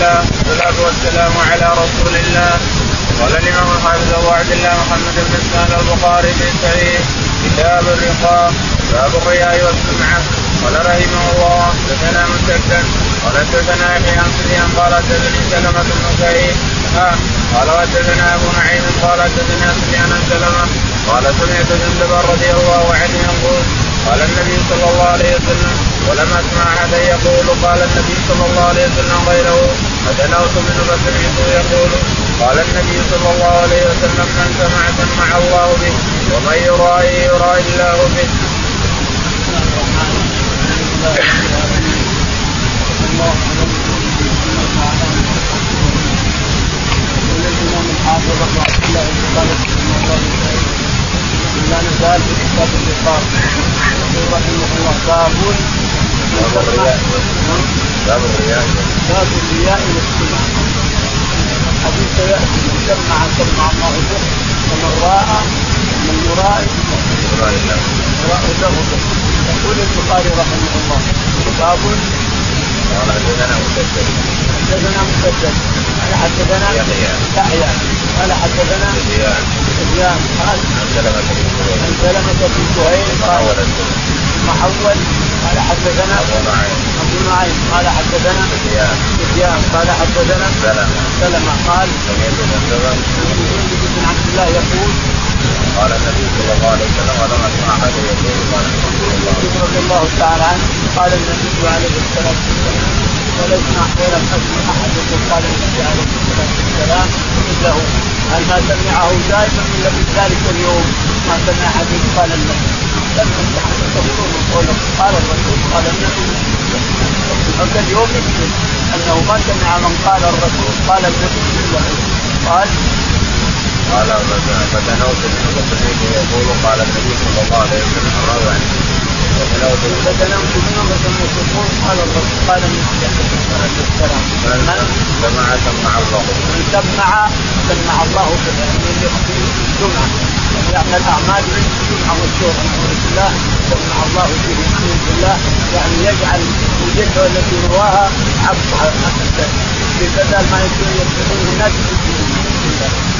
الله والصلاة والسلام على رسول الله. قال الإمام الحافظ أبو عبد الله محمد بن اسماعيل البخاري في صحيح كتاب الرقاق باب الرياء والسمعة. قال رحمه الله حدثنا مسدد قال حدثنا يحيى عن قال حدثني سلمة بن سعيد. قال حدثنا أبو نعيم قال حدثنا سفيان عن سلمة قال سمعت جندب رضي الله عنه يقول قال النبي صلى الله عليه وسلم ولم أسمع أحدا يقول قال النبي صلى الله عليه وسلم غيره فدنوت منه فسمعته يقول قال النبي صلى الله عليه وسلم من سمع سمع الله به ومن يرائي يرائي الله به. الامام الحافظ ابو عبد الله لا نزال في كتاب الرقاق يقول رحمه الله باب باب الرياء باب الرياء باب الرياء والسمعه الحديث سياتي من سمع الله به ومن راى من يرائي يرائي له يقول البخاري رحمه الله باب قال حدثنا مسدد حدثنا مسدد قال حدثنا يحيى يحيى قال حدثنا سفيان سفيان قال عن سلمة بن سهيل عن سلمة بن قال محول قال حدثنا أبو نعيم ابو نعيم قال حدثنا سفيان قال حدثنا سلمة سلمة قال سمعت بن عبد الله يقول قال النبي صلى الله عليه وسلم ولم اسمع احد يقول قال رسول الله رضي الله تعالى عنه قال النبي عليه الصلاه والسلام ولم ولم اسمع احد يقول قال النبي عليه الصلاه والسلام مثله هل ما سمعه دائما الا في ذلك اليوم؟ ما سمع احد قال النبي لم يسمع تقولون قوله قال الرسول قال النبي هذا اليوم يكذب أنه ما سمع من قال الرسول قال النبي الا قال قال فتنوت فسمعته يقول قال النبي صلى الله عليه وسلم عنه فتنمت منه فسمعت يقول قال الرسول قال النبي عليه الصلاه والسلام من سمع سمع الله من سمع سمع الله من يخفي الجمعه من يعمل اعمال من الجمعه والشهره نعوذ بالله سمع الله به نعوذ بالله يعني يجعل الجنه التي رواها عبد بدل ما يكون يدخلون الناس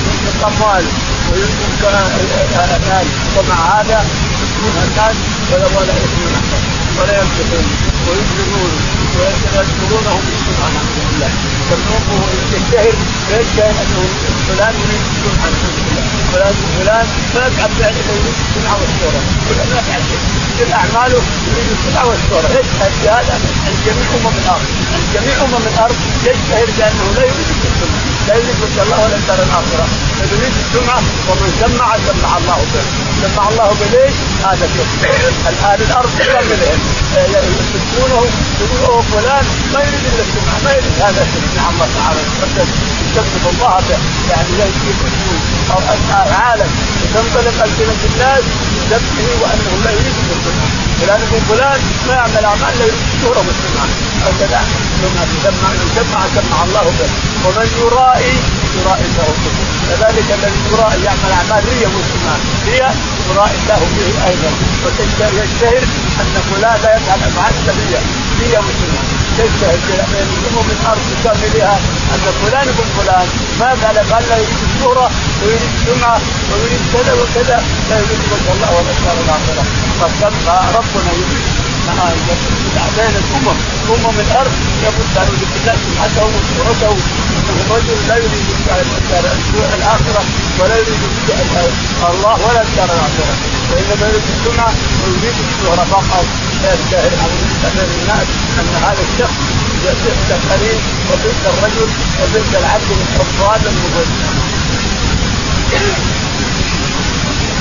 ينفق اموال وينفق مال ومع هذا يكون الناس ولا ولا يؤمنون ولا ينفقون ويجرمون ويذكرونهم بالسمعه نعوذ بالله يسمونه يشتهر فيشتهر أنه فلان يريد السمعه نعوذ بالله فلان فلان ما يفعل فعل الا يريد السمعه والشهره ولا ما كل اعماله يريد السمعه والشهره يشتهر بهذا عند جميع امم الأرض. عند جميع أمم الأرض يشتهر بانه لا يريد لا وجه الله الدار الآخرة؟ بل يريد السمعه ومن سمع سمع الله به. سمع الله به؟ هذا الآن الأرض كاملهم يسبونه يقول أوه فلان ما يريد إلا السمعه ما يريد. هذا نعم الله تعالى. يسبح الله به. يعني أو العالم وتنطلق ألسنة الناس بذبحه وأنه لا يريد السمعه فلان يقول فلان ما يعمل أعمال لا يريد الشهرة والسمعة. هكذا ثم سمع من سمع سمع الله به. ومن يرائي يرائي له كذلك الذي يرائي يعمل أعمال ريا والسمعه ريا يرائي الله به أيضا. ويشتهر أن فلان لا يفعل أفعال سريه ريا وسمعه تشتهر الامم الأرض بكاملها أن فلان ابن فلان. ما يفعل افعال لا يريد الشهره ويريد السمعه ويريد كذا وكذا. لا يريد وجه الله ولا الدار الاخره فربنا يريد بين الأمم. امم الأرض لابد ان يريد الله سمعته وشهرته انه الرجل لا يريد الاخره ولا يريد الله ولا الدار الاخره وإنما يريد السمعه ويريد الشهره فقط يستاهل على الناس أن هذا الشخص بئس الخليل وبئس الرجل وبئس العبد الضال المضل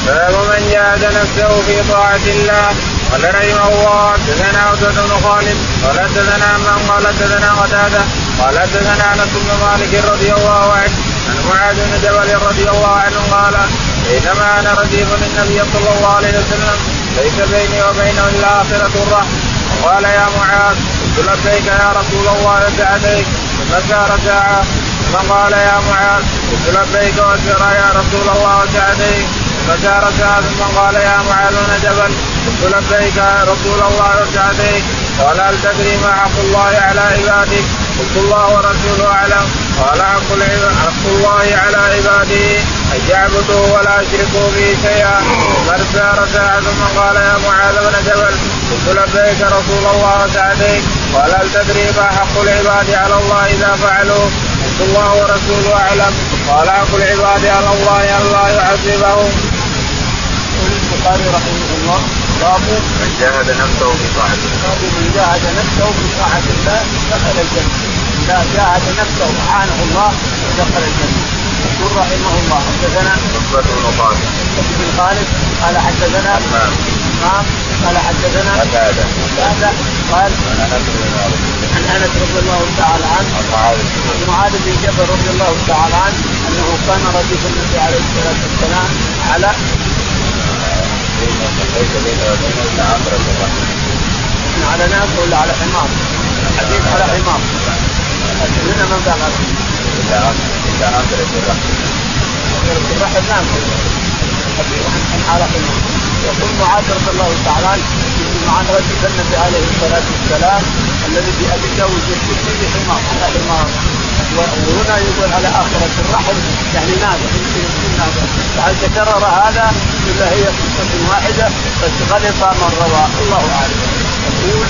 باب من جاهد نفسه في طاعة الله. قال رحمه الله حدثنا عبدة بن خالد. قال حدثنا من قال حدثنا قتادة. قال حدثنا أنس بن مالك رضي الله عنه. عن معاذ بن جبل رضي الله عنه قال بينما أنا رديف للنبي صلى الله عليه وسلم ليس بيني وبينه إلا آخرة الرحم. قال يا معاذ قلت لبيك يا رسول الله وسعديك ثم سار ساعة ثم قال يا معاذ قلت لبيك وسرى يا رسول الله وسعديك فسار ساعة ثم قال يا معاذ بن جبل قلت لبيك يا رسول الله وسعديك قال هل تدري ما حق الله على عباده؟ قلت الله ورسوله أعلم. قال حق حق الله على عباده أن يعبدوه ولا يشركوا به شيئا فارسى ركع ثم قال يا معاذ بن جبل قلت لبيك رسول الله وسعديك قال هل تدري ما حق العباد على الله إذا فعلوا قلت الله ورسوله أعلم قال حق العباد على الله أن لا يعذبهم. يقول البخاري رحمه الله باب من جاهد نفسه بطاعة الله. باب من جاهد نفسه بطاعة الله دخل الجنة. إذا جاهد نفسه وعانه الله دخل الجنة. يقول رحمه الله حدثنا عقبة بن خالد. بن خالد قال حدثنا. امام قال حدثنا قتادة. قتادة قال عن أنس بن مالك. عن أنس رضي الله تعالى عنه عن معاذ عن معاذ بن جبل رضي الله تعالى عنه أنه كان رديف النبي عليه الصلاة والسلام على. على ناس ولا على حمار؟ الحديث على حمار. هنا ما قال الا عقرة الا عقرة الرحم. الرحم نعم حمار. يقول معاذ رضي الله تعالى عنه عن رجل النبي عليه الصلاه والسلام الذي في ابي داود يقول فيه حمار على حمار وهنا يقول على آخرة الرحم يعني يكون نادر فهل تكرر هذا ولا هي قصة واحدة بس غلط من روى الله أعلم يقول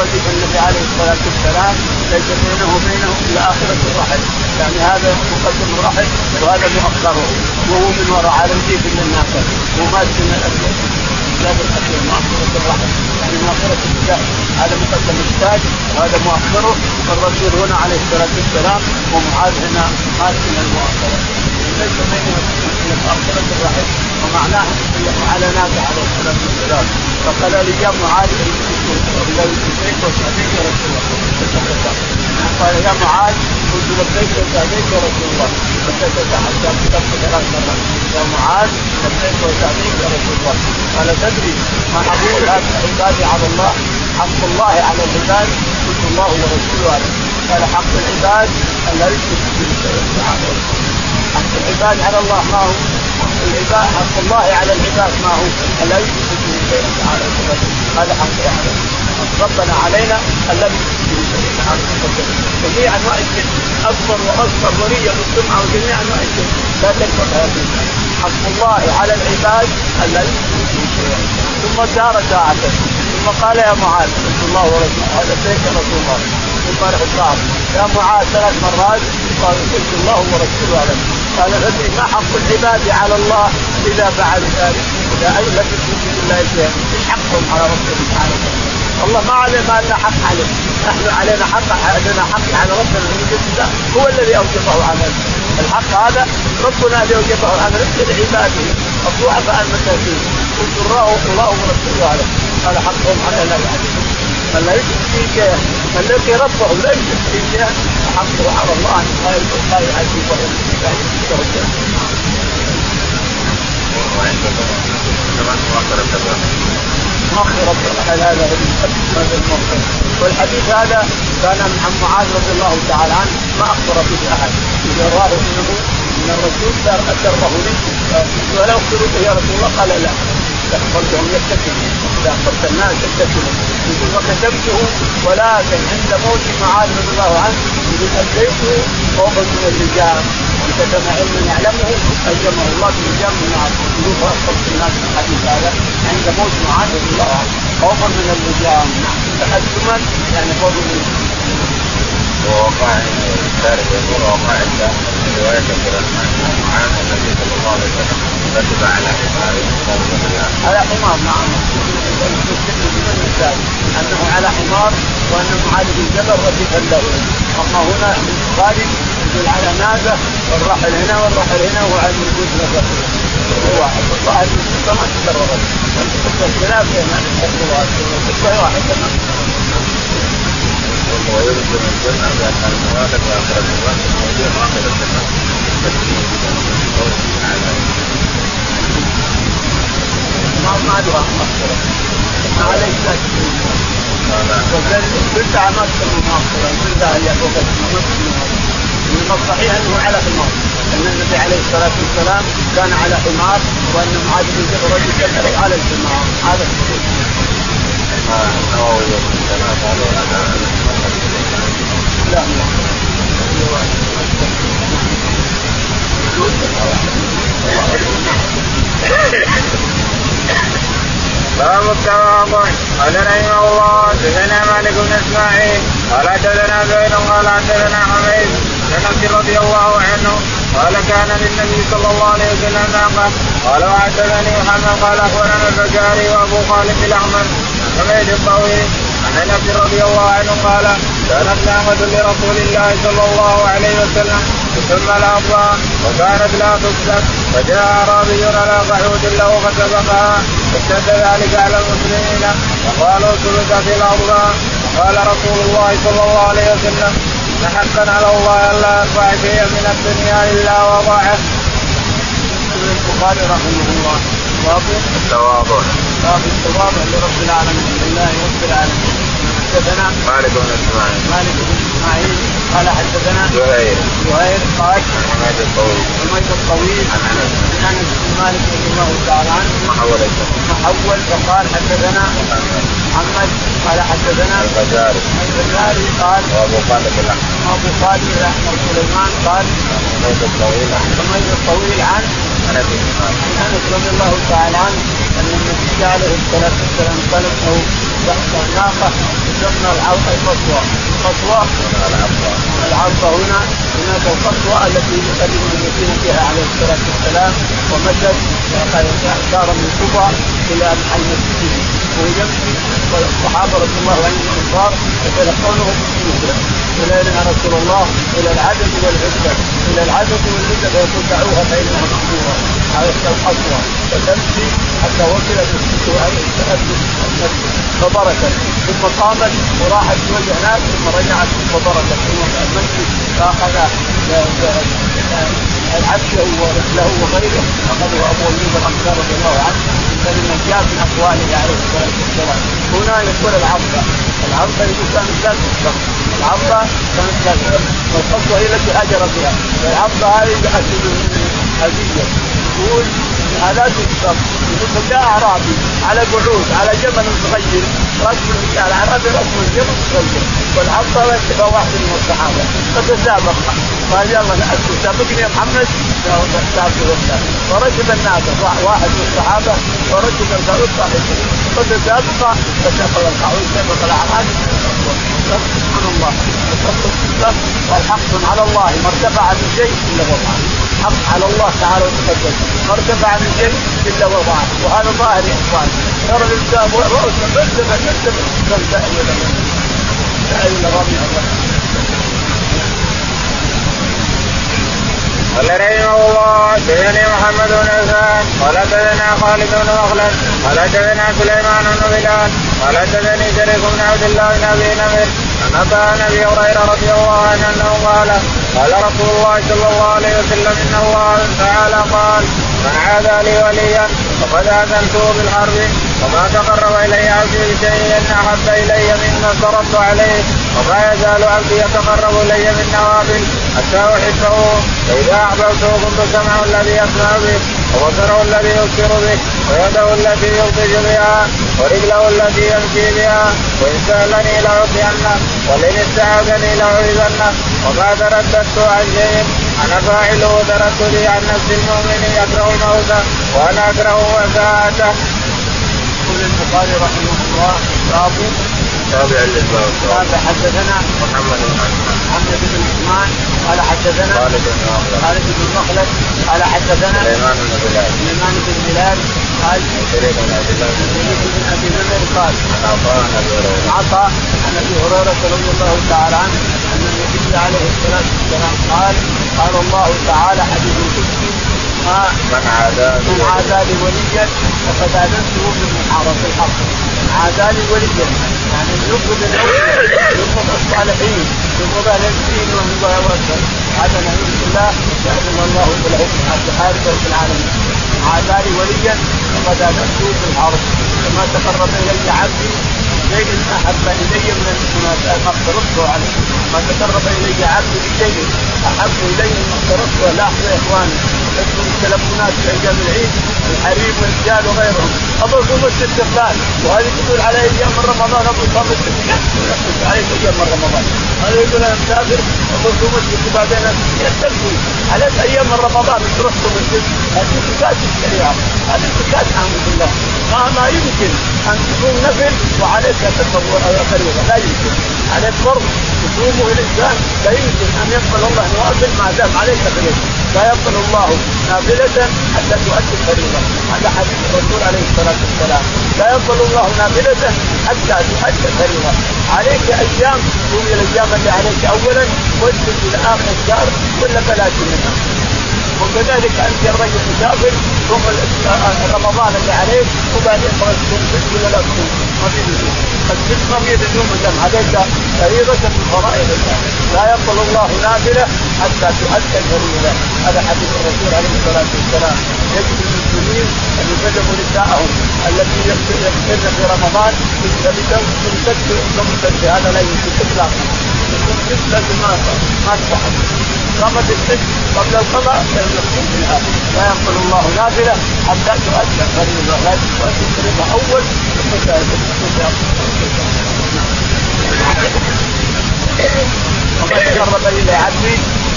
رديف النبي عليه الصلاة والسلام ليس بينه وبينه إلا آخرة الرحم يعني هذا مقدم الرحم وهذا مؤخره. وهو من وراء على الجيب من الناقة. ومات من الأسود. لا بالأسود مؤخرة الرحم يعني مؤخرة الكتاب هذا مقدم التاج وهذا مؤخره. فالرسول هنا عليه الصلاة والسلام ومعاذ هنا مات من المؤخرة. ليس بينه وبين مؤخرة الرحم ومعناه انه على نافع عليه الصلاة والسلام. فقال لي يا معاذ قال يا معاذ قلت لبيك وسعديك يا رسول الله فسكت حتى كتبت ثلاث مرات يا معاذ لبيك وسعديك يا رسول الله قال تدري ما أقول هذا عبادي على الله حق الله على العباد قلت الله ورسوله عليه قال حق العباد ان لا يشركوا به شيئا حق العباد على الله ما هو؟ حق العباد حق الله على العباد ما هو؟ ان لا يشركوا شيئا تعالى هذا حق يعني ربنا علينا تعالى جميع أنواع الشرك أكبر وأصغر وليا بالسمعه وجميع أنواع الشرك لا تكبر هذه حق الله على العباد أن لا شيئا. ثم سار ساعة. ثم قال يا معاذ رسول الله ورسوله هذا بيت رسول الله ثم الصعب يا معاذ ثلاث مرات قال قلت الله ورسوله اعلم قال فدري ما حق العباد على الله اذا فعلوا ذلك. اذا اي لم يشركوا بالله شيئا إيش حقهم على ربهم سبحانه وتعالى. الله ما عليه ما لنا حق عليه. نحن علينا حق علينا حق على ربنا الله هو الذي اوجبه علينا الحق هذا ربنا الذي اوجبه على نفسه لعباده الضعفاء المساكين. الله الله ورسوله عليه. قال حقهم علينا يعلمون من لا يشرك من لقي ربه لا يشرك شيئا حقه على الله أن لا يعذبه لا يشرك مغفرة هذا هذا المغفرة والحديث هذا كان عن معاذ رضي الله تعالى عنه. ما أخبر به أحد. إذا راه إنه من الرسول اكره لي ولا اخبر به يا رسول الله قال لا. أخبرتهم يتكلوا إذا أخبرت الناس يتكلوا يقول وكتبته ولكن عند موت معاذ رضي الله عنه يقول اديته فوق من اللجام كتب علما يعلمه الجمه الله باللجام من نار يقول فاخبرت الناس الحديث هذا عند موت معاذ رضي الله عنه. خوفا من اللجام تحكما يعني فوق من ووقع الشارع يقول وقع عند الرحمن بن معاذ النبي صلى الله عليه وسلم ركب على حمار على حمار نعم. أنه على حمار وان معاذ بن جبل رفيق له أما هنا البخاري يقول على ناقه والرحل هنا والرحل هنا وعلى الوجود الرسول هو واحد. والظاهر ما تكررت. الخلاف بين الرواة القصة واحدة ويلزم الجنة بأن الموالد وآخر الناس موضوع آخر الجنة ما ما ما ذاك تسمى الصحيح انه على حمار ان النبي عليه الصلاه والسلام كان على حمار وأن معاذ بن جبل رجل على الحمار هذا الصحيح لا باب التواضع. قال رحمه الله حدثنا مالك بن إسماعيل قال حدثنا زيد قال حدثنا حميد بن أنس رضي الله عنه قال كان للنبي صلى الله عليه وسلم ناقة. قال وحدثني محمد قال أخبرنا البزاري وأبو خالد الأحمر. حميد الطويل عن أنس رضي الله عنه قال كانت نعمة لرسول الله صلى الله عليه وسلم تسمى الأرض وكانت لا تسلك فجاء أعرابي على قعود له فسبقها فاشتد ذلك على المسلمين وقالوا سلك في الأرض. قال رسول الله صلى الله عليه وسلم إن حقا على الله ألا يرفع شيئا من الدنيا إلا وضعه. البخاري رحمه الله. التواضع. باب التواضع لرب العالمين لله رب العالمين. حدثنا مالك بن إسماعيل. مالك بن إسماعيل. قال حدثنا زهير. زهير قال حميد الطويل. حميد الطويل. عن أنس. عن أنس بن مالك رضي الله تعالى عنه. محول. محول. فقال حدثنا محمد. قال حدثنا الفجاري البخاري قال وابو خالد الأحمر. أبو خالد احمد سليمان قال حميد الطويل. عن حميد الطويل عن انس رضي الله تعالى عنه ان النبي عليه الصلاه والسلام طلب له ناقه تسمى العرض القصوى القصوى العرض هنا هناك القصوى التي يقدم المدينة فيها عليه الصلاه والسلام ومشت صار من قبى إلى المسجد وهو يمشي والصحابه رضي الله عنهم الانصار يتلقونه بالسجود إلى يا رسول الله إلى العدد والعدة. إلى العدد والعدة فيقول دعوها فانها مقبوله على القصوى. فتمشي حتى وصلت فبركت. ثم قامت وراحت توجه هناك ثم رجعت فبركت ثم المسجد. فأخذ العبد له وغيره. اخذه أبو أيوب الأنصار رضي الله عنه. فمن جاء من اقواله عليه الصلاة والسلام. هنا يقول العبد العبد يقول كانت لا تسبق العبد كانت تسبق والقصوى هي التي هاجر فيها العبد هذه هديه يقول هذا تسبق يقول فجاء أعرابي. على قعود على جبل صغير على اعرابي رجل جبل صغير. والعبد يتبع واحد من الصحابة. فتسابق قال يلا سابقني يا محمد. فركب الناقه واحد من الصحابة. وركب القعود صاحبه فتسابق. فسبق القعود سبق الاعرابي سبحان الله. والحق على الله. ما ارتفع من شيء إلا وضعه حق على الله تعالى وتقدم. ما ارتفع من شيء إلا وضعه وهذا ظاهر يا إخوان. ترى الانسان رؤوسا مرتفع مرتفع قال رحمه الله حدثني محمد بن عثمان قال حدثنا خالد بن مخلد قال حدثنا سليمان بن بلال قال حدثني شريك بن عبد الله بن أبي نمر ان اتى أبي هريرة رضي الله عنه أنه قال قال رسول الله صلى الله عليه وسلم إن الله تعالى قال من عادى لي وليا فقد آذنته بالحرب وما تقرب الي عبدي بشيء أحب إلي مما افترضت عليه وما يزال عبدي يتقرب إلي من نوافل حتى أحبه. فإذا أحببته كنت سمعه الذي يسمع به. وبصره الذي يبصر به ويده التي يبطش بها ورجله التي يمشي بها وإن سألني لأعطينه ولئن استعاذني لاعوذنه وما ترددت عن شيء أنا فاعله ترددي عن نفس المؤمن يكره الموت وأنا أكره وساعته. يقول البخاري رحمه الله تابع للباب. قال حدثنا محمد بن عثمان محمد بن عثمان قال حدثنا خالد بن مخلد خالد بن مخلد قال حدثنا سليمان بن بلال. سليمان بن بلال قال شريك بن عبد الله بن سعيد بن أبي نمر قال عطاء بن أبي هريرة. عطى عن أبي هريرة رضي الله تعالى عنه أن النبي عليه الصلاة والسلام قال قال الله تعالى حديث القدسي ما من عادى من عادى لي وليا فقد آذنته بالمحاربه الحق. لي وليا يعني. يبغض الاولياء يبغض الصالحين يبغض أهل الدين ويوكل هذا نعوذ بالله يأذن الله بالعلم الحارب رب العالمين. عادى لي وليا فقد اذنته بالحرب وما تقرب إلي عبدي شيء أحب إلي من ما افترضته عليه. ما تقرب إلي عبدي بشيء. أحب إلي مما افترضته لاحظوا يا إخواني. تدخل التلفونات في أيام العيد. الحريم والرجال وغيرهم. ابو صوم الاستقبال وهذه تقول على أيام من رمضان. ابو صوم الاستقبال عليك أيام من رمضان. هذا يقول أنا مسافر ابو صوم الاستقبال بعدين يستقبل عليك أيام من رمضان. تروح صوم هذه زكاة الشريعة. هذه زكاة الحمد لله ما ما يمكن أن تصوم نفل وعليك تتصور فريضه لا يمكن عليك فرض تصومه الانسان لا يمكن ان يقبل الله نوافل ما دام عليك فريضه لا يقبل الله نافله حتى تؤدي الفريضه هذا حديث الرسول عليه الصلاه والسلام لا يقبل الله نافله حتى تؤدي الفريضه عليك أيام قوم الأيام اللي عليك اولا واسجد إلى اخر الشهر ولا بلاش منها وكذلك أنت يا رجل مسافر ثم رمضان اللي عليك وبعدين تصوم ولا لا تصوم ما في الست قضية اليوم دم عليك فريضة من فرائض الله. لا يقبل الله نافلة حتى تؤدى الفريضة. هذا حديث الرسول عليه الصلاة والسلام. يجب المسلمين أن يبلغوا نساءهم التي يقتلن في رمضان تمسك هذا لا يمكن إطلاقا. يكون لازم ما ما قامت الست قبل القضاء فيها. لا يقبل الله نافله حتى تؤدى الفريضه لا تؤدي الفريضه أول. ثم وما تقرب إلى عبدي.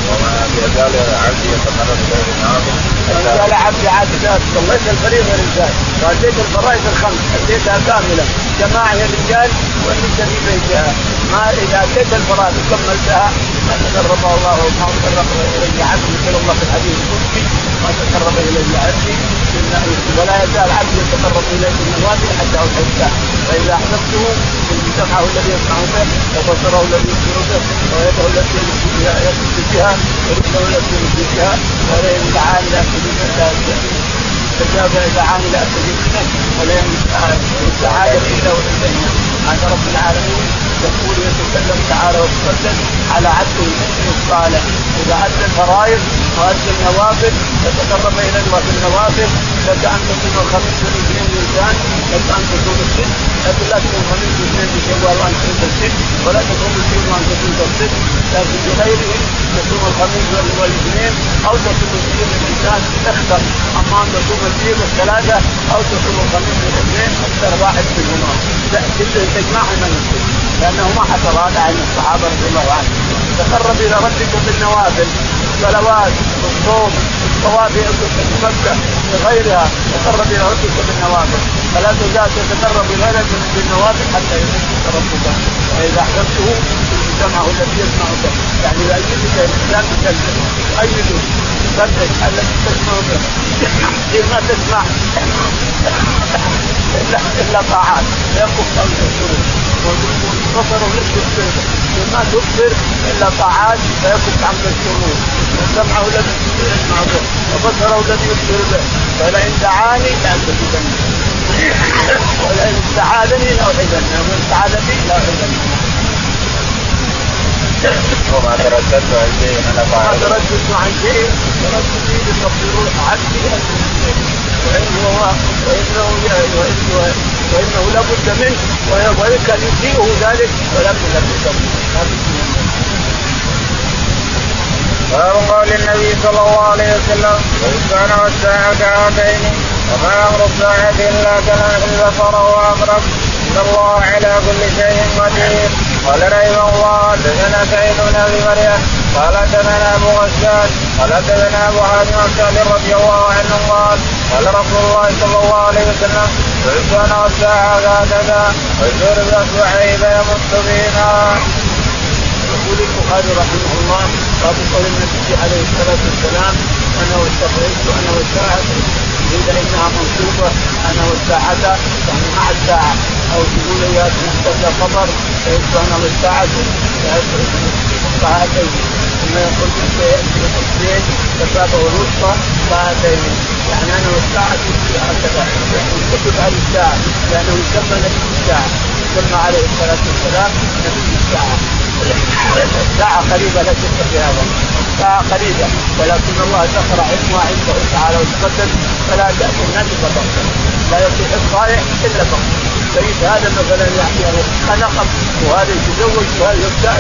وما يزال عبدي يتقرب اليه بالنوافل ما زال عبدي عبدا صليت الفريضه رجال واديت الفرائض الخمس اديتها كاملة. جماعة الرجال والنساء في بيتها ما إذا أتيت الفرائض وكملتها ما تقرب الله وما تقرب إلي عبدي يقول الله في الحديث القدسي ما تقرب إلي عبدي ولا يزال عبدي يتقرب إلي بالنوافل حتى أحبه. فإذا أحببته سمعه الذي يسمع به وبصره الذي يبصر به ويده التي يمشي بها ورجله التي يمشي بها ولئن دعاني لاستجيب فجاب دعاني لاستجيب منه ولئن استعاذ الا واليه هذا رب العالمين يقول يتكلم تعالى وتقدم على عبده المؤمن الصالح. إذا أدى الفرائض وأدى النوافل وتقرب إلى الله بالنوافل لك أن تصوم الخميس والاثنين والانسان لك أن تصوم الست. لكن لا تصوم الخميس والاثنين بشوال وأن تصوم الست. ولا تصوم الاثنين وأن تصوم الست. لكن بغيره تصوم الخميس والاثنين أو تصوم الاثنين الانسان تختم أما أن تصوم الاثنين والثلاثه أو تصوم الخميس والاثنين اختر واحد منهما. تجمعهما نفسه لأنه ما حصل هذا عن الصحابة رضي الله عنهم. تقرب إلى ربك بالنوافل الصلوات والصوم والطوافي مكة وغيرها. تقرب إلى ربك بالنوافل. فلا تزال تتقرب إلى بالنوافل حتى يحبك ربك. وإذا أحببته سمعه الذي يسمع به. يعني يؤيدك الإسلام بكلمه يؤيده يصدق الذي تسمع به. ما تسمع إلا إلا طاعات. يكف عن الشرور والبصر يكفر ما تكفر إلا طاعات فيكف عنك الشرور وسمعه الذي يسمع به وبصره الذي يبصر به. فلئن دعاني لاستجيبن ولئن استعاذني لاعيذنه وان استعاذ بي وما ترددت عن شيء أنا ما فاعل ترددت عن شيء ترددي لتقدير عبدي ان وإنه وإنه وانه لابد منه وان كان يجيئه ذلك ولكن لم يسمى باب قول النبي صلى الله عليه وسلم والسنة والساعة كهاتين وما أمر الساعة إلا كلمح البصر وأقرب إن الله على كل شيء قدير. قال رحمه الله حدثنا سعيد بن أبي مريم. قال حدثنا أبو غسان. قال حدثنا أبو حاتم السعدي رضي الله عنه قال قال رسول الله صلى الله عليه وسلم والسنة والساعة هكذا والزور بن سعيد يمت بهما يقول البخاري رحمه الله باب قول النبي عليه الصلاة والسلام أنا واستغرقت أنا والساعة قيل إنها منصوبة أنا والساعة يعني مع الساعة. أو تقول يا مبتدا خبر أنا والساعة ساعتين ثم يقول اثنين فسابه الوسطى ساعتين يعني أنا والساعة هكذا. يكتب على الساعة لأنه يسمى نبي الساعة. سمى عليه الصلاة والسلام نبي الساعة. ساعة قريبة لا شك في هذا. ساعة قريبة. ولكن الله سخر علمها عنده تعالى وتقدم فلا تأتي الناس بطرق لا يصيح الصالح إلا بطرق فإذا هذا مثلا يعني خنقم وهذا يتزوج وهذا يبتاع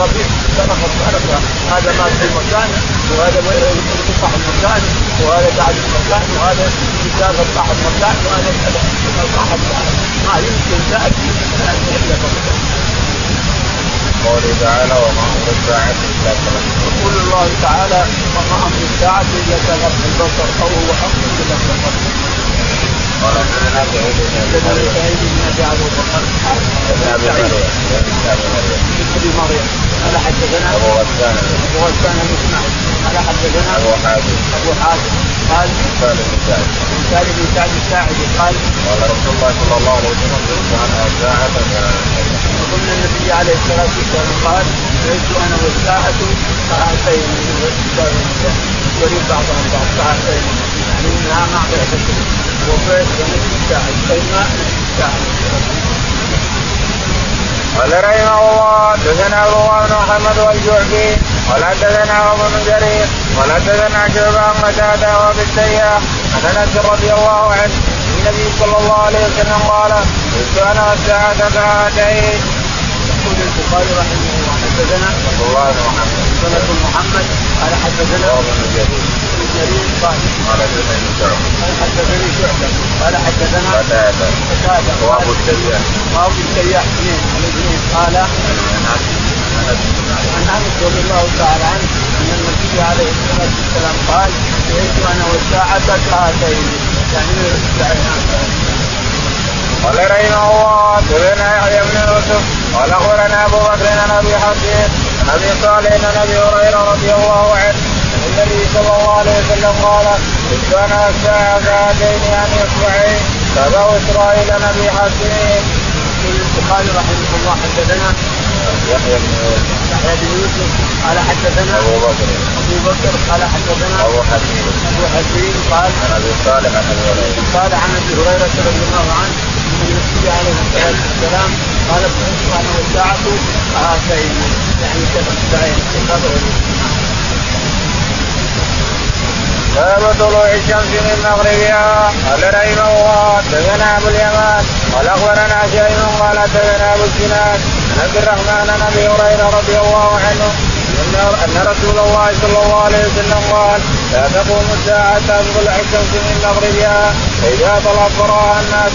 رفيق سرق السرقه هذا مال في مكان وهذا يقطع المكان وهذا بعد المكان وهذا يساق صاحب مكان وهذا صاحب ما يمكن تاتي إلا قوله تعالى وما أمر الساعة إلا كلمه يقول الله تعالى وما أمر الساعة إلا كلمه البصر أو هو أمر إلا كلمه قال حدثنا سعيد بن سعيد بن ابو بن بن قال غسان ابو غسان بن قال حدثنا ابو حاتم ابو حاتم قال سالم بن سعد سالم بن سعد الساعدي قال قال رسول الله صلى الله عليه وسلم كنت أنا ساعة وقلنا النبي عليه الصلاه والسلام قال ليس أنا والساعة ساعتين يريد بعضهم بعض ساعتين يعني انها ما بعثت قال رحمه الله حدثنا أبو بن محمد والجعفي قال حدثنا ابو بن جرير قال حدثنا شعبة عن قتادة وابي السياح عن أنس رضي الله عنه النبي صلى الله عليه وسلم قال قلت أنا الساعة كهاتين. يقول البخاري رحمه الله حدثنا بن محمد بن محمد قال حدثنا ابو بن جرير جرير قال قال حدثني شعبة قال حدثني شعبة قال حدثنا قتادة قتادة وابو السياح وابو السياح اثنين الاثنين قال عن انس رضي الله تعالى عنه ان النبي عليه الصلاه والسلام قال شهدت أنا والساعة كهاتين يعني قال رحمه الله حدثنا يحيى بن يوسف قال اخبرنا ابو بكر عن ابي حسين عن ابي صالح عن ابي هريره رضي الله عنه عن النبي صلى الله عليه وسلم قال كنت أنا الساعة ساعتين يعني اصبعين تابعه إسرائيل عن ابي حسين. البخاري رحمه الله حدثنا يحيى بن يوسف يحيى بن يوسف قال حدثنا أبو بكر. أبو بكر قال حدثنا أبو حسين. أبو حسين قال عن أبي صالح عن أبي هريرة. قال عن أبي هريرة رضي الله عنه ان النبي عليه الصلاه والسلام قال سبحانه والساعة هاتين يعني كفين باب طلوع الشمس من مغربها. قال رحمه الله حدثنا أبو اليمان. قال أخبرنا شيء قال حدثنا أبو الزناد. عن عبد الرحمن أبي هريرة رضي الله عنه أن رسول الله صلى الله عليه وسلم قال لا تقوم الساعة حتى تطلع الشمس من مغربها فإذا طلعت فراها الناس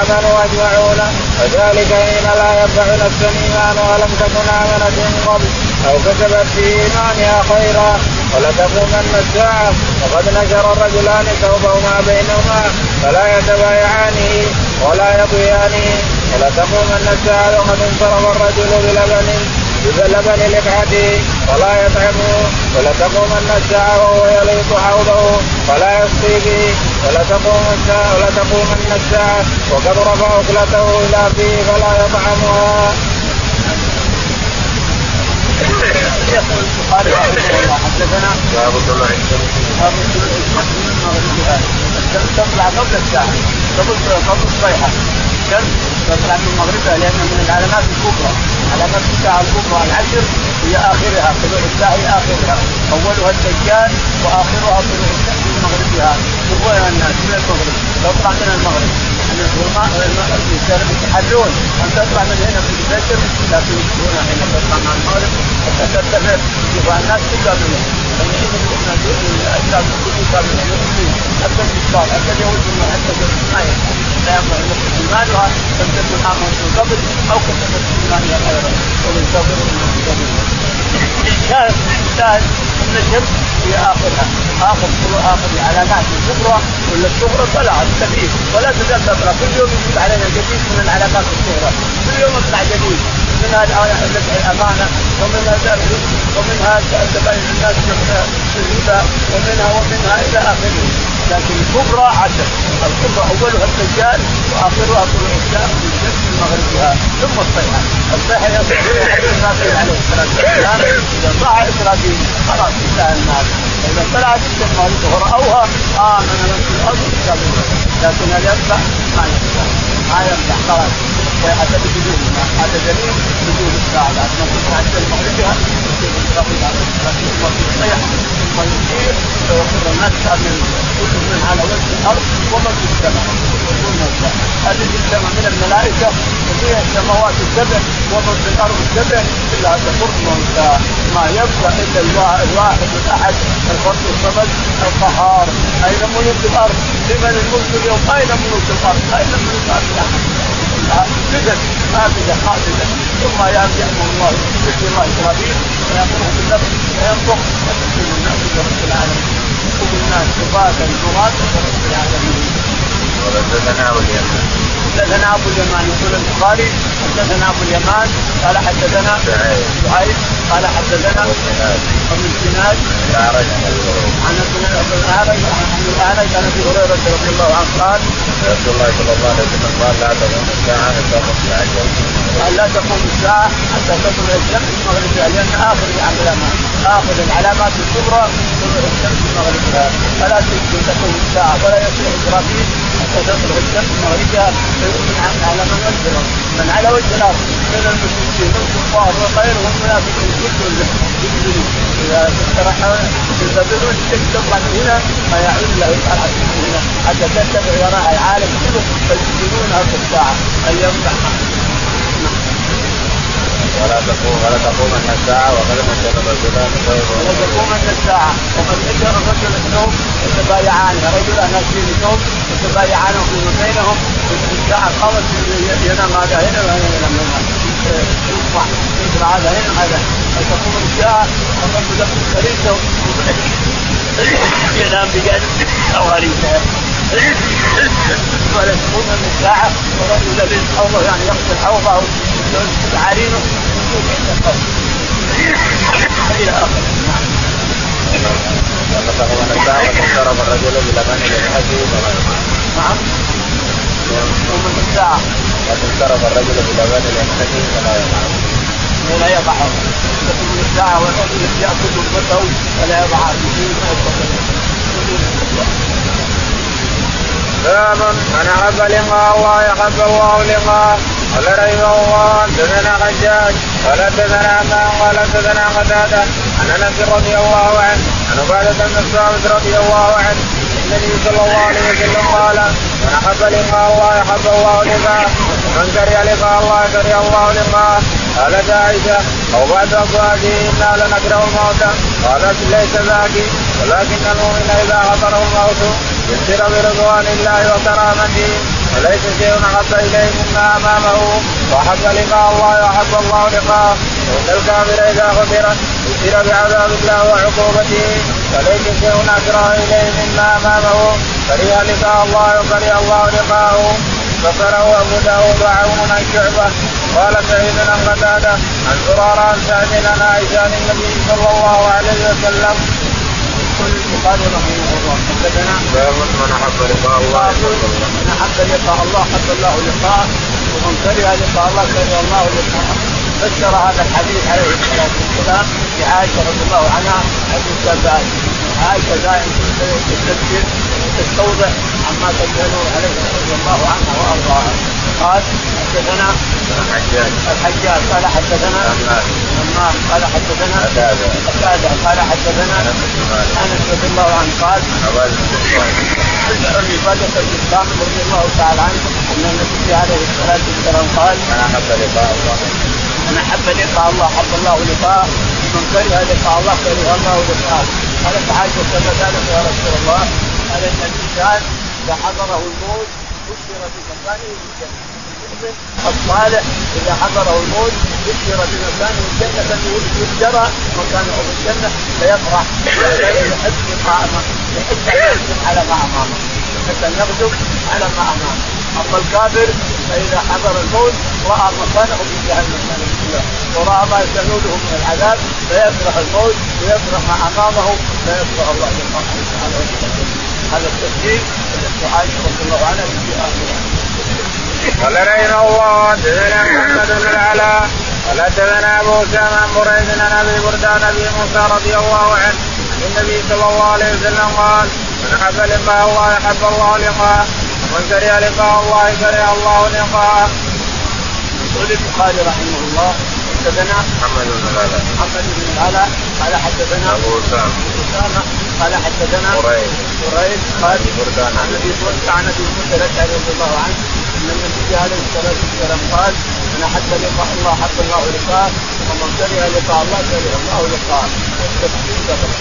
امنوا اجمعون وذلك حين لا ينفع نفسا ايمانها لم تكن آمنت من قبل أو كسبت في إيمانها خيرا. ولتقومن الساعة وقد نشر الرجلان ثوبهما بينهما فلا يتبايعانه ولا يطويانه ولتقومن الساعة وقد انصرف الرجل بلبن بلبن لقعته ولا يطعمه ولتقومن الساعة وهو يليق حوضه ولا يسقي به ولتقوم الساعة ولتقومن الساعة وقد رفع اكلته إلى فيه فلا يطعمها. يقول البخاري رحمه الله حدثنا باب طلوع الشمس باب طلوع الشمس من مغربها الشمس تطلع قبل الساعة قبل قبل الصيحة. الشمس تطلع من مغربها لانها من العلامات الكبرى. علامات الساعة الكبرى العشر هي آخرها طلوع الساعة هي آخرها. أولها الدجال وآخرها طلوع الشمس من مغربها. يبغونها الناس من المغرب. تطلع من المغرب. يتحرون ان تطلع من هنا في الفجر لكن هنا حين تطلع مع المغرب. حتى ترتفع. يبغى الناس كلها منها الاسلام كلها من حتى الكفار حتى اليهود حتى ما لا ينبغي نقص ايمانها تنتهي امن من قبل أو كسبت ايمانها خيرا الشاهد الشاهد ان الشمس هي آخرها. آخر آخر علامات الكبرى ولا الصغرى طلعت كثير ولا تزال تطلع كل يوم يجيب علينا جديد من العلامات الصغرى. كل يوم يطلع جديد. منها الأمانة ومنها الرزق ومنها تبين الناس في الربا ومنها ومنها إلى آخره. لكن الكبرى عشر. الكبرى أولها الدجال وآخرها طلوع الشمس من شمس مغربها. ثم الصيحة. الصيحة يصح إسرائيل عليه الصلاة والسلام. إذا صاح إسرائيل خلاص انتهى الناس. إذا طلعت الشمس وراوها امن من في الأرض لكن هل ينفع؟ ما ينفع. ما ينفع. خلاص. الصيحه بدون هذا دليل بدون الساعة لكن الشمس مغربها تصير الصيحه ثم وجه الأرض ومن في السماء هذه السماء من الملائكة وفيها السماوات السبع ومن في الأرض السبع إلا موتى ما يبقى إلا الواحد الأحد الفرد الصمد القهار أين ملوك الأرض؟ لمن الملك اليوم؟ أين ملوك الأرض؟ أين ملوك الأرض؟ كذا هكذا هكذا ثم يأتي أمر الله بسم الله إسرائيل فيامره بالنفس فينفخ فتكون الناس برب العالمين الناس عبادا عراة برب العالمين. ولدنا واليمن حدثنا أبو اليمان يقول البخاري حدثنا أبو اليمان قال حدثنا شعيب. قال حدثنا ابن سناد عن الاعرج عن الاعرج عن أبي هريرة رضي الله عنه قال رسول الله صلى الله عليه وسلم قال لا تقوم الساعة حتى تطلع الشمس قال لا تقوم الساعة حتى تطلع الشمس مغربها لأن آخر العلامات آخر العلامات الكبرى طلوع الشمس مغربها. فلا تقوم الساعة ولا يصيح إسرافيل حتى تطلع الشمس مغربها. فيؤمن على من انزله من على وجه الأرض. من المشركين والكفار وغيرهم منافقين كلهم يؤمنون اذا استراحوا يستبدلون تطلع من هنا فيعود له يفعل هنا حتى تتبع وراء العالم كله فيسجنونها في الساعة ان ينفع ولا تقوم ولا تقوم ان الساعة وقد نشر الرجلان ولا تقوم ان الساعة وقد نشر الرجل الثوب يتبايعان رجلان ناشرين الثوب يتبايعان فيما بينهم الساعة قامت ينام هذا هنا وهذا ينام هنا يصبح يصبح هذا هنا هذا فتقوم الساعة والرجل ياخذ فريسه ينام بجانب خواريته ولا تقوم من الساعة ورجل يلبس حوضه يعني يغسل حوضه عارينه إلى اخره فتقوم الساعة وتنصرف الرجل بلبن لحده نعم ومن الساعة وتنصرف الرجل بلبن لحده فلا يضع ولا يضع تقوم الساعة والرجل ياكل ركبته ولا يضع باب من احب لقاء الله يحب الله لقاءه. قال رحمه الله حدثنا حجاج قال حدثنا عمان قال حدثنا قتادة. عن أنس رضي الله عنه. عن عبادة بن الصامت رضي الله عنه. النبي صلى الله عليه وسلم قال من أحب لقاء الله يحب الله لقاءه ومن كره لقاء الله كره الله لقاءه قالت عائشة أو بعد ازواجه إنا لنكره الموت قالت ليس ذاك ولكن المؤمن إذا حضره الموت يسر برضوان الله وكرامته. وليس شيء أحب إليه مما أمامه وأحب لقاء الله وأحب الله لقاءه. وإن الكافر إذا غفر يسر بعذاب الله وعقوبته. وليس شيء اكره إليه مما أمامه. كره لقاء الله وكره الله لقاءه. ذكره أبو داود وعون عن شعبة. قال سعيد بن قتادة عن زرار عن سعد عن عائشة النبي صلى الله عليه وسلم البخاري رحمه الله حدثنا من احب لقاء الله من احب لقاء الله حب الله لقاءه ومن كره لقاء الله كره الله لقاءه فسر هذا الحديث عليه الصلاه والسلام لعائشه رضي الله عنها حديث الباب عائشه دائما تستذكر وتستوضح عما تساله عليه رضي الله عنها وارضاها قال حدثنا الحجاج. الحجاج قال حدثنا همام قال حدثنا قتاده قال حدثنا أنس رضي الله عنه قال ابي بدر بن الصامت رضي الله تعالى عنه أن النبي عليه الصلاة والسلام قال من أحب لقاء الله. من أحب لقاء الله حب الله لقاءه ومن كره لقاء الله كره الله لقاءه قالت عائشه كما ذلك يا رسول الله قال إن الإنسان إذا حضره الموت بشر بمكانه في الجنة. المؤمن الصالح إذا حضره الموت بشر بمكانه الجنة يبشر مكانه في الجنة فيفرح يحب ان يقدم على ما أمامه. أن يقدم على ما أمامه. أما الكافر فإذا حضر الموت رأى مكانه في جهنم. ورأى ما يستنوده من العذاب فيكره الموت ويكره ما أمامه فيكره الله سبحانه وتعالى. هذا التسجيل التي عائشه رضي الله عنها في اخره قال رحمه الله حدثنا محمد بن العلاء قال حدثنا أبو أسامة عن بريد عن أبي برده عن أبي موسى رضي الله عنه عن النبي صلى الله عليه وسلم قال من أحب لقاء الله أحب الله لقاءه ومن كره لقاء الله كره الله لقاءه. يقول البخاري رحمه الله حدثنا محمد بن العلاء محمد بن العلاء قال حدثنا أبو أسامة اسامه قال حدثنا قريب قريب قال بردان. عن أبي بردة عن أبي موسى الاشعري رضي الله عنه أن النبي عليه الصلاه والسلام قال ان حتى لقاء الله حق الله لقاءه ومن كره لقاء الله كره الله لقاءه والتفسير سبق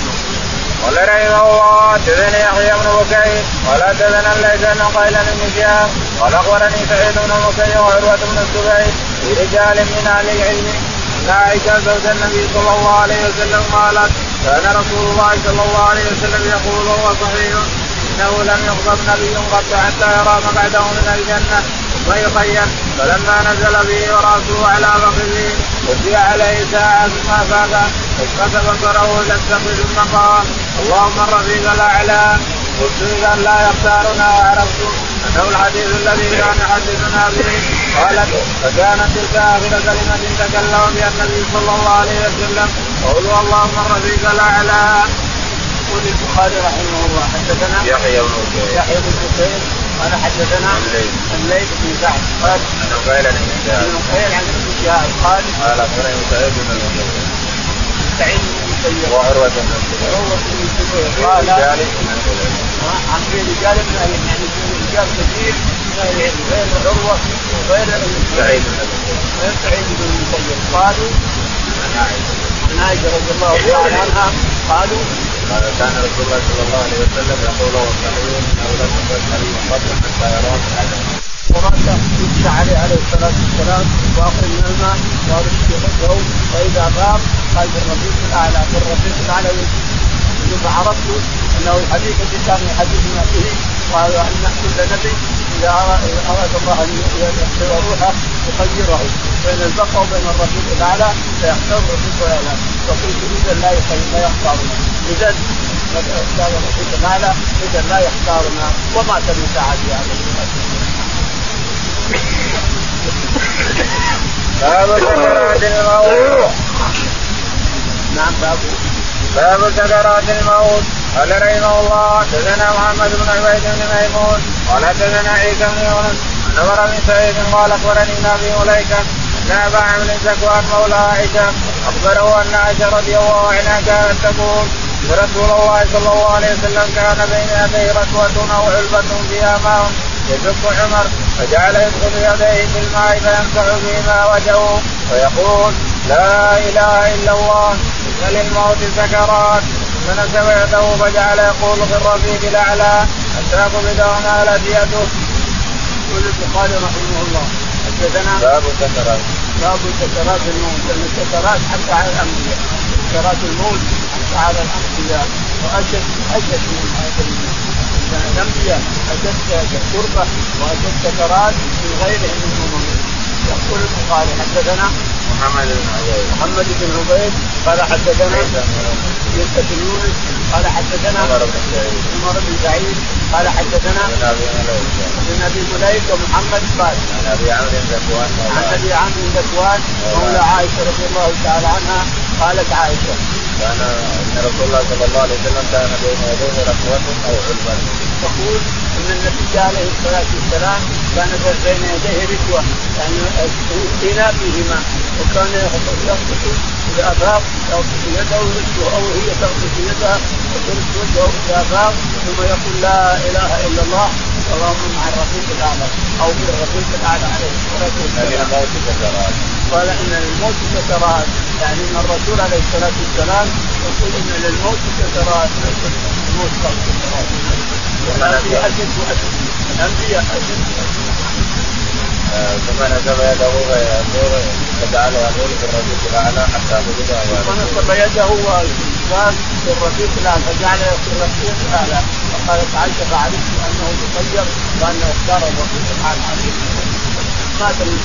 قال رحمه الله حدثني يحيى بن بكير. قال حدثنا ليس بن قيل بن شهاب قال أخبرني سعيد بن بكير وعروة بن الزبير في رجال من أهل العلم أن عائشة زوج النبي صلى الله عليه وسلم قالت كان رسول الله صلى الله عليه وسلم يقول وهو صحيح إنه لم يغضب نبي قط حتى يرى مقعده من الجنة يخيل فلما نزل به ورأسه على فخذه وجه عليه ساعة ثم افاق فاسقط بصره إلى ثم قال اللهم الرفيق الأعلى قلت اذا لا يختارنا وعرفت إنه الحديث الذي كان يحدثنا به قالت فكانت تلك اخر كلمة تكلم بها النبي صلى الله عليه وسلم قولوا اللهم الرفيق الأعلى. يقول البخاري رحمه الله حدثنا يحيى بن يحيى بن بكير قال حدثنا الليث. الليث بن سعد قال انه قيل عن ابن بكير عن ابن شهاب قال قال أخبرني سعيد بن المسيب سعيد بن المسيب وعروة بن الزبير عروة بن الزبير قال عن رجال من أهل يعني في رجال كثير العلم غير عروه وغير سعيد غير سعيد بن المسيب قالوا عن عائشه رضي الله تعالى عنها قالوا قال كان رسول الله صلى الله عليه وسلم يقول والصحيح انه لم يكن نبي قبل حتى يراه العدم وراسه يمشى عليه عليه الصلاه والسلام واخذ من الماء وارش وجهه فاذا غاب قال بالرفيق الاعلى بالرفيق الاعلى ثم عرفت انه الحديث الذي كان يحدثنا به قال أن كل نبي إذا اراد الله أن يحفظ روحه يخيره بين البقاء وبين الرفيق الأعلى فيختار الرفيق الأعلى. فقلت إذا لا لا يختارنا. إذا اختار الرفيق الأعلى إذا لا يختارنا. ومات من عليه الصلاه باب سكرات الموت. نعم باب. باب سكرات الموت. قال رحمه الله حدثنا محمد بن عبيد بن ميمون قال حدثنا عيسى بن يونس عن عمر بن سعيد قال أخبرني نبي مليكه ان ابا عمرو زكوان مولى عائشة أخبره أن عائشة رضي الله عنها كانت تقول ان رسول الله صلى الله عليه وسلم كان بين يديه ركوة أو علبة فيها ماء يشق عمر فجعل يدخل يديه في الماء فيمسح بهما وجهه ويقول لا إله إلا الله إن للموت سكرات يده فجعل يقول في الرفيق الأعلى حتى قبضه مالت يده. يقول البخاري رحمه الله. حدثنا باب سكرات باب سكرات الموت. لأن السكرات حتى على الأنبياء. سكرات الموت حتى على الأنبياء. واشد أشد من هذا الأنبياء. اشد قربه وأشد سكرات من غيرهم من الامم يقول البخاري حدثنا محمد بن عبيد. محمد بن عبيد قال حدثنا يوسف بن يونس قال حدثنا عمر بن سعيد. عمر بن سعيد قال حدثنا بن أبي بن مليك ومحمد قال عن أبي عمرو زكوان عن أبي عمرو ذكوان مولى عائشة رضي الله تعالى عنها قالت عائشة كان إن رسول الله صلى الله عليه وسلم كان بين يديه ركوه أو علبة. تقول إن النبي عليه الصلاة والسلام كان بين يديه ركوه يعني استيناء بهما. وكان يغطس اذا افاق يغطس يده ورجله أو هي تغطس يدها. وترش وجهه اذا افاق ثم يقول لا إله إلا الله. اللهم مع الرفيق الاعلى أو بالرفيق الاعلى عليه الصلاة والسلام. سكرات قال إن للموت سكرات يعني إن الرسول عليه الصلاة والسلام يقول إن للموت سكرات الموت سكرات الانبياء أشد وأشد. الأنبياء أشد ثم نسب يده فيقول فجعل يقول في الرفيق الاعلى حتى قبضه ونصب يده وقال في الرفيق الاعلى فجعل في الرفيق الاعلى فقالت عائشه فعرفت انه مخير وانه اختار الرفيق الاعلى مات من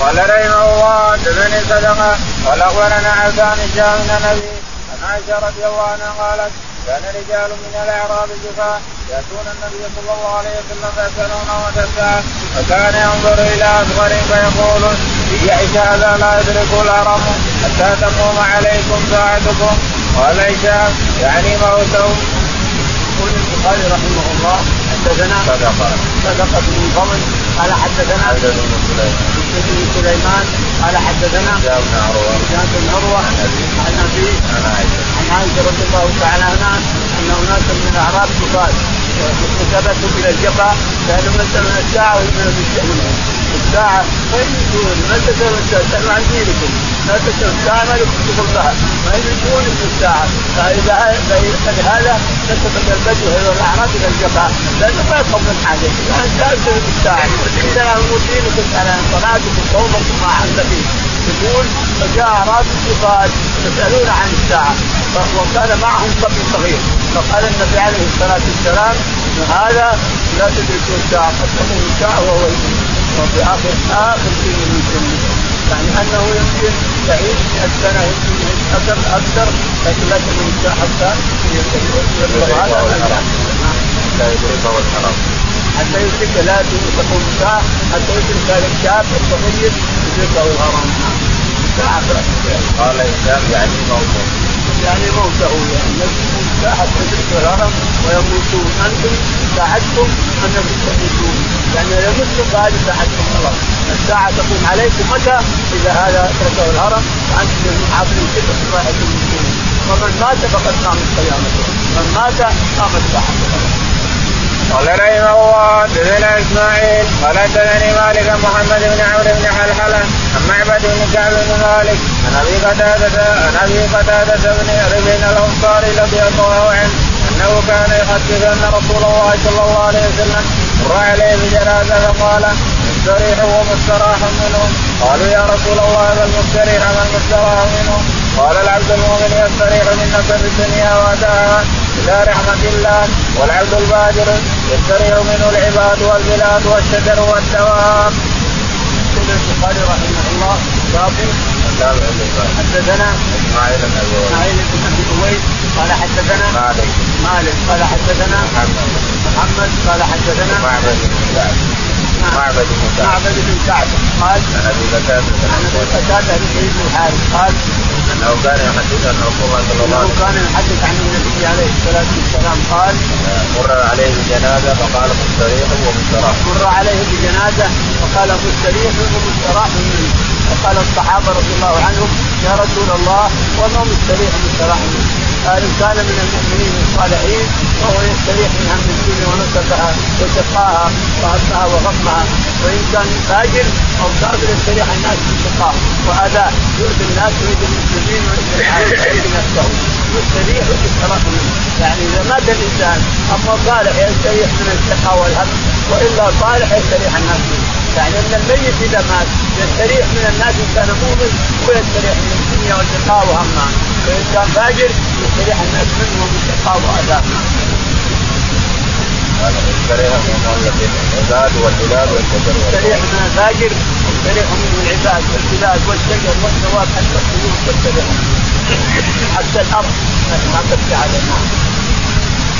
قال رحمه الله حدثني صدقه قال اخبرنا عبدان الشام من النبي عائشه رضي الله عنها قالت كان رجال من الأعراب جفاء يأتون النبي صلى الله عليه وسلم فيسالونه متى الساعة فكان ينظر إلى أصغر فيقول يعيش هذا لا يدرك الهرم حتى تقوم عليكم ساعتكم. قال هشام يعني موته. يقول البخاري رحمه الله حدثنا صدقة. صدقة بن فضل قال حدثنا عبد بن سليمان. بن سليمان قال حدثنا جاء بن عروة. هشام بن عروة عن أبيه. عن عائشة. عائشه رضي الله تعالى عنها أن اناسا من الأعراب قال ثبتوا إلى الجفا كانوا مثلا الساعة ومن الساعة وين يجون ما تسالوا الساعة عن دينكم لا تسالوا الساعة ما لكم شغل بها ما في الساعة؟ فإذا فإذا هذا نسبت البدو إلى الأعراب إلى الجفا لأنه ما يفهم من حاجة يعني سالتم الساعة اسال عن دينكم عن صلاتكم صومكم ما عند فيه يقول فجاء اعراب الجبال يسألون عن الساعة. وكان معهم صبي صغير. فقال النبي عليه الصلاة والسلام هذا لا تدركوا الساعة قد تكون الساعة وهو وفي آخر اخر شيء من سنه يعني أنه يمكن يعيش 100 سنة يمكن أكثر أكثر لكن لا تكون الساعة حتى لا. يدركه الحرام حتى يدرك لا تقوم الساعة حتى يدرك هذا الشاب الصغير يدركه الهرم. ساعه قال الانسان يعني موته يعني موته يعني ساعة تدرك الهرم ويموتون. أنتم ساعدتم انكم تموتون يعني يموتكم فهذه ساعتكم خلاص الساعة تقوم عليكم متى؟ إذا هذا تركه الهرم وأنتم عابرين كذا رايحة تموتون ومن مات فقد قامت قيامته من مات قامت ساعته قال رحمه الله حدثنا إسماعيل قال حدثني مالك محمد بن عمرو بن حلحلة عن معبد بن كعب بن مالك عن أبي قتادة عن أبي قتادة بن ربيع الانصاري رضي الله عنه أنه كان يحدث أن رسول الله صلى الله عليه وسلم مر عليه بجنازة فقال مستريح ومستراح منه قالوا يا رسول الله ما المستريح ما المستراح منه قال العبد المؤمن يستريح من نفس الدنيا واداها إلى رحمة الله والعبد الفاجر يستريح منه العباد والبلاد والشجر والدواب. يقول البخاري رحمه الله باب حدثنا إسماعيل بن أبي إسماعيل بن أبي أويس. قال حدثنا مالك مالك. قال حدثنا محمد. محمد قال حدثنا معبد بن كعب معبد بن كعب معبد بن كعب قال عن أبي قتاده عن أبي قتاده بن سعيد بن الحارث. قال انه كان يحدث ان رسول الله صلى الله عليه كان يحدث عن النبي عليه الصلاة والسلام قال وسلم مر عليه بجنازة فقال مستريح ومستراح. مر عليه بجنازة فقال مستريح ومستراح منه. فقال الصحابة رضي الله عنهم يا رسول الله وما مستريح منه قال ان كان من المؤمنين الصالحين فهو يستريح من هم الدنيا ونصبها وشقاها وهمها وغمها. وإن كان فاجر أو كافر يستريح الناس من شقاه. واذاه يؤذي الناس ويؤذي المسلمين ويؤذي نفسه. يستريح ويستراح منه. يعني إذا مات الإنسان أما صالح يستريح من الشقاء والهم وإلا صالح يستريح الناس منه. يعني أن الميت إذا مات يستريح من الناس إن كان مؤمن ويستريح من الدنيا والشقاء وهمها وإن كان فاجر يستريح الناس منه ومن شقاء وعذاب هذا مستريح من العباد والبلاد والشجر يستريح من الفاجر يستريح منه العباد والبلاد والشجر والدواب حتى الطيور تستريح حتى الأرض ما تبكي عليها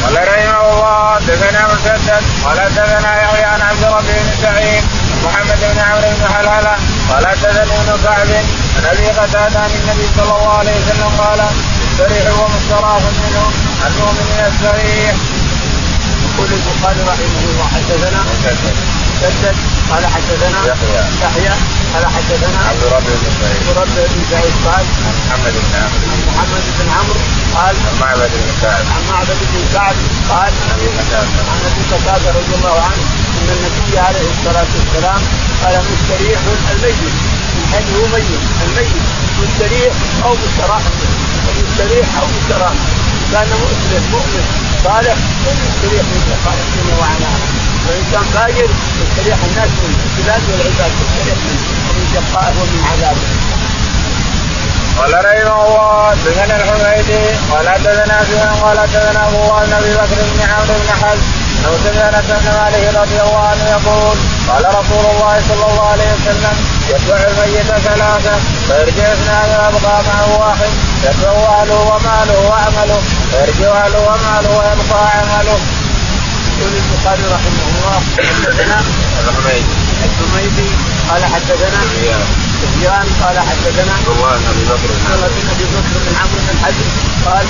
قال رحمه الله حدثنا مسدد قال حدثنا يحيى عن عبد ربي بن سعيد محمد بن عمرو بن حلالة قال حدثني ابن كعب عن أبي قتادة عن النبي صلى الله عليه وسلم قال مستريح ومستراح منه عن مؤمن يستريح. يقول البخاري رحمه الله حدثنا مسدد قال حدثنا يحيى. يحيى قال حدثنا عبد ربي بن سعيد مربع بن سعيد قال محمد بن عمرو عن محمد بن عمرو قال عن معبد بن كعب. عن معبد بن كعب قال عن أبي قتادة. عن أبي قتادة رضي الله عنه النبي عليه الصلاة والسلام قال مستريح الميت من حيث هو ميت الميت مستريح أو مستراح مستريح أو مستراح. كان مسلم مؤمن صالح يستريح من شقاء الدنيا وعناها وان كان فاجر يستريح الناس من البلاد والعباد يستريح منه ومن شقائه ومن عذابه. قال رحمه الله حدثنا الحميدي قال حدثنا سفيان قال حدثنا أبو بكر بن عمرو بن حزم انه سمع انس بن مالك رضي الله عنه يقول قال رسول الله صلى الله عليه وسلم يتبع الميت ثلاثة فيرجع اثنان ويبقى معه واحد يتبع اهله وماله وعمله فيرجع اهله وماله ويبقى عمله. يقول البخاري رحمه الله حدثنا الحميدي الحميدي قال حدثنا سفيان قال حدثنا عبد الله بن ابي بكر بن عمرو بن حزم. قال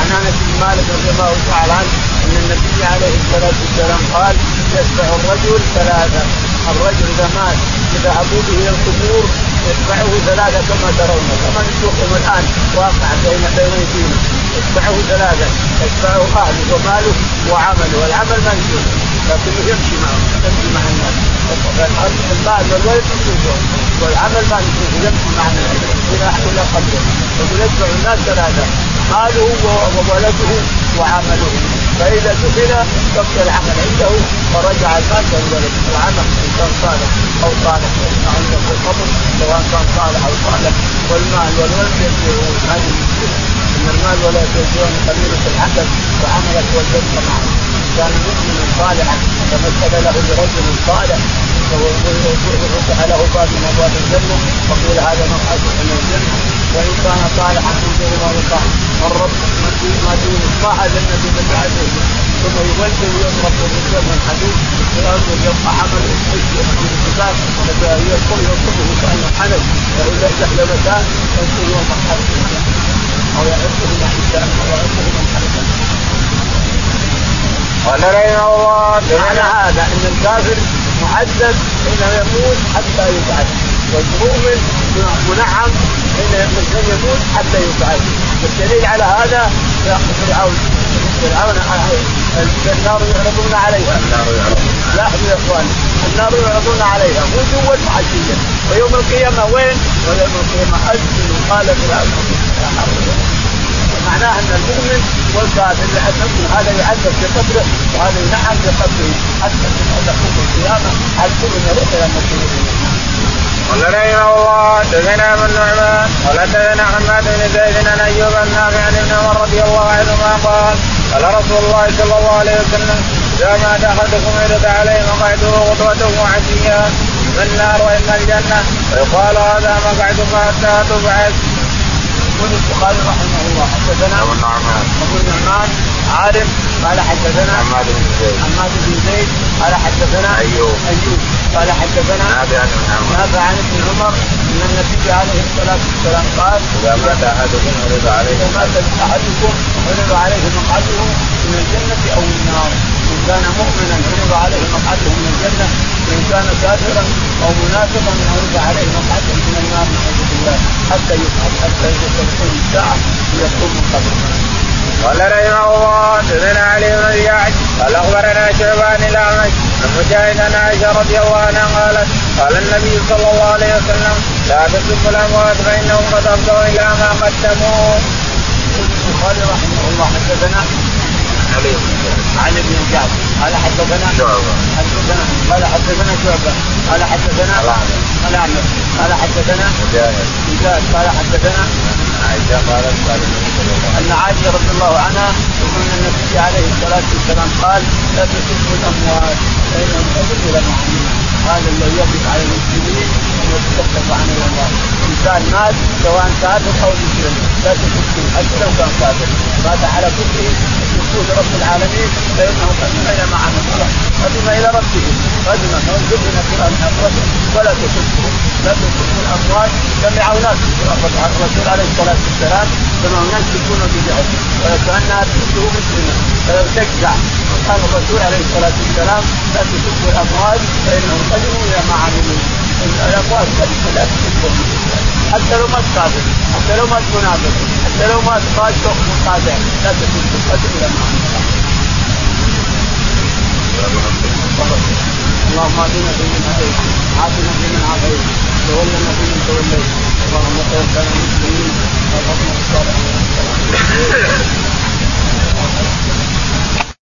عن انس بن مالك رضي الله تعالى عنه أن النبي عليه الصلاة والسلام قال يتبع الرجل ثلاثة الرجل إذا مات يذهبوا به إلى القبور يتبعه ثلاثة كما ترون كما نشوفهم الآن واقع بين بين ايدينا يتبعه ثلاثة يتبعه أهله وماله وعمله والعمل ما نشوفه لكنه يمشي معه يمشي مع الناس. المال والولد نشوفه والعمل ما نشوفه يمشي معنا إلى إلى قلبه يقول يتبع الناس ثلاثة ماله وولده وعمله. فاذا دخل بقي العمل عنده ورجع المال والولد والعمل ان كان صالح أو صالح عنده القبر سواء كان صالح أو صالح والمال والولد يرجعون هذه المشكلة ان المال والولد يرجعون قليله العمل وعملك والجنه معه كان مؤمنا صالحا فمثل له برجل صالح وفتح له باب من ابواب الجنه وقيل هذا مقعد من الجنه وان كان صالحا من غير ما يقال الرب ما دون الطاعه جنة بتعديه ثم يولد ويضرب من حديد وينظر يبقى عمل الحساب. يقول يطلبه كانه حنك وإذا استحلمتان ينزل يوم الحرب أو يعده من حساب أو يعده من حرب قال رحمه الله معنى هذا إن الكافر معذب حين يموت حتى يبعث. والمؤمن منعم حين يموت حتى يبعث والدليل على هذا فرعون. فرعون النار يعرضون عليها. لاحظوا يا إخوان النار يعرضون عليها. غدوا وعشيا ويوم القيامة وين؟ ويوم القيامة. اسفل قال فرعون. معناه أن المؤمن والكافر يعذب هذا يعذب في قبره وهذا ينعم في قبره حتى تقوم القيامة على كل يروح إلى مسجد قال رحمه الله حدثنا ابن النعمان قال حدثنا حماد بن زيد عن أيوب النافع عن ابن عمر رضي الله عنهما قال قال رسول الله صلى الله عليه وسلم إذا مات أحدكم يرد عليه مقعده غدوته وعشيا اما النار واما الجنة ويقال هذا مقعدك حتى تبعث. يقول البخاري رحمه الله حدثنا ابو النعمان ابو النعمان عارف قال حدثنا حماد بن زيد. حماد بن زيد قال حدثنا أيوب. أيوب. قال حدثنا نافع عن ابن عمر. نافع عن ابن عمر أن النبي عليه الصلاة والسلام قال إذا مات أحدكم يرد عليه إذا مات أحدكم عرض عليه مقعده من الجنة أو النار. ان كان مؤمنا عرض عليه مقعده من الجنة. وان كان كافرا أو منافقا عرض عليه مقعده من النار. نعوذ بالله. حتى يفعل حتى تكون الساعة ليقوم من قبره قال رحمه الله حدثنا علي بن زياد قال اخبرنا شعبان الاعمش عن مجاهد عن عائشه رضي الله عنها قالت قال النبي صلى الله عليه وسلم لا تسبوا الاموات فانهم قد افضوا إلى ما قدموا. البخاري رحمه الله حدثنا علي بن علي بن قال حدثنا شعبة حدثنا قال حدثنا شعبة قال حدثنا. الأعمش قال حدثنا مجاهد زياد قال حدثنا عائشة قالت قال أن عائشة رضي الله عنها تقول أن النبي عليه الصلاة والسلام قال لا تسبوا الاموات فانهم إلى معلمين هذا الذي يقف على المسلمين ويتكفف عن الله إنسان مات سواء كافر أو مسلم. لا تسبوا حتى لو كان كافر. مات على كفره تسبوه لرب العالمين فإنه قدم إلى ما عمل قدم إلى ربه. قدم فانزلنا في الأرض ولا تسبوا لا تسبوا الاموات سمعوا ناس الرسول عليه الصلاة والسلام سمعوا ناس يكون بدعه وكانها تسبه مسلمه فيرتجع قال الرسول عليه الصلاة والسلام لا تسبوا الاموات فإنهم قدموا إلى ما عملوا. الاموات لا تسبوا حتى لو مات كافر حتى لو مات منافق حتى لو مات قاتل مقاطع لا تسبوا قدموا إلى ما عملوا. اللهم اهدنا فيمن هديت وعافنا فيمن عافيت وتولنا فيمن توليت. اللهم توفنا مسلمين وارحمنا الصالحين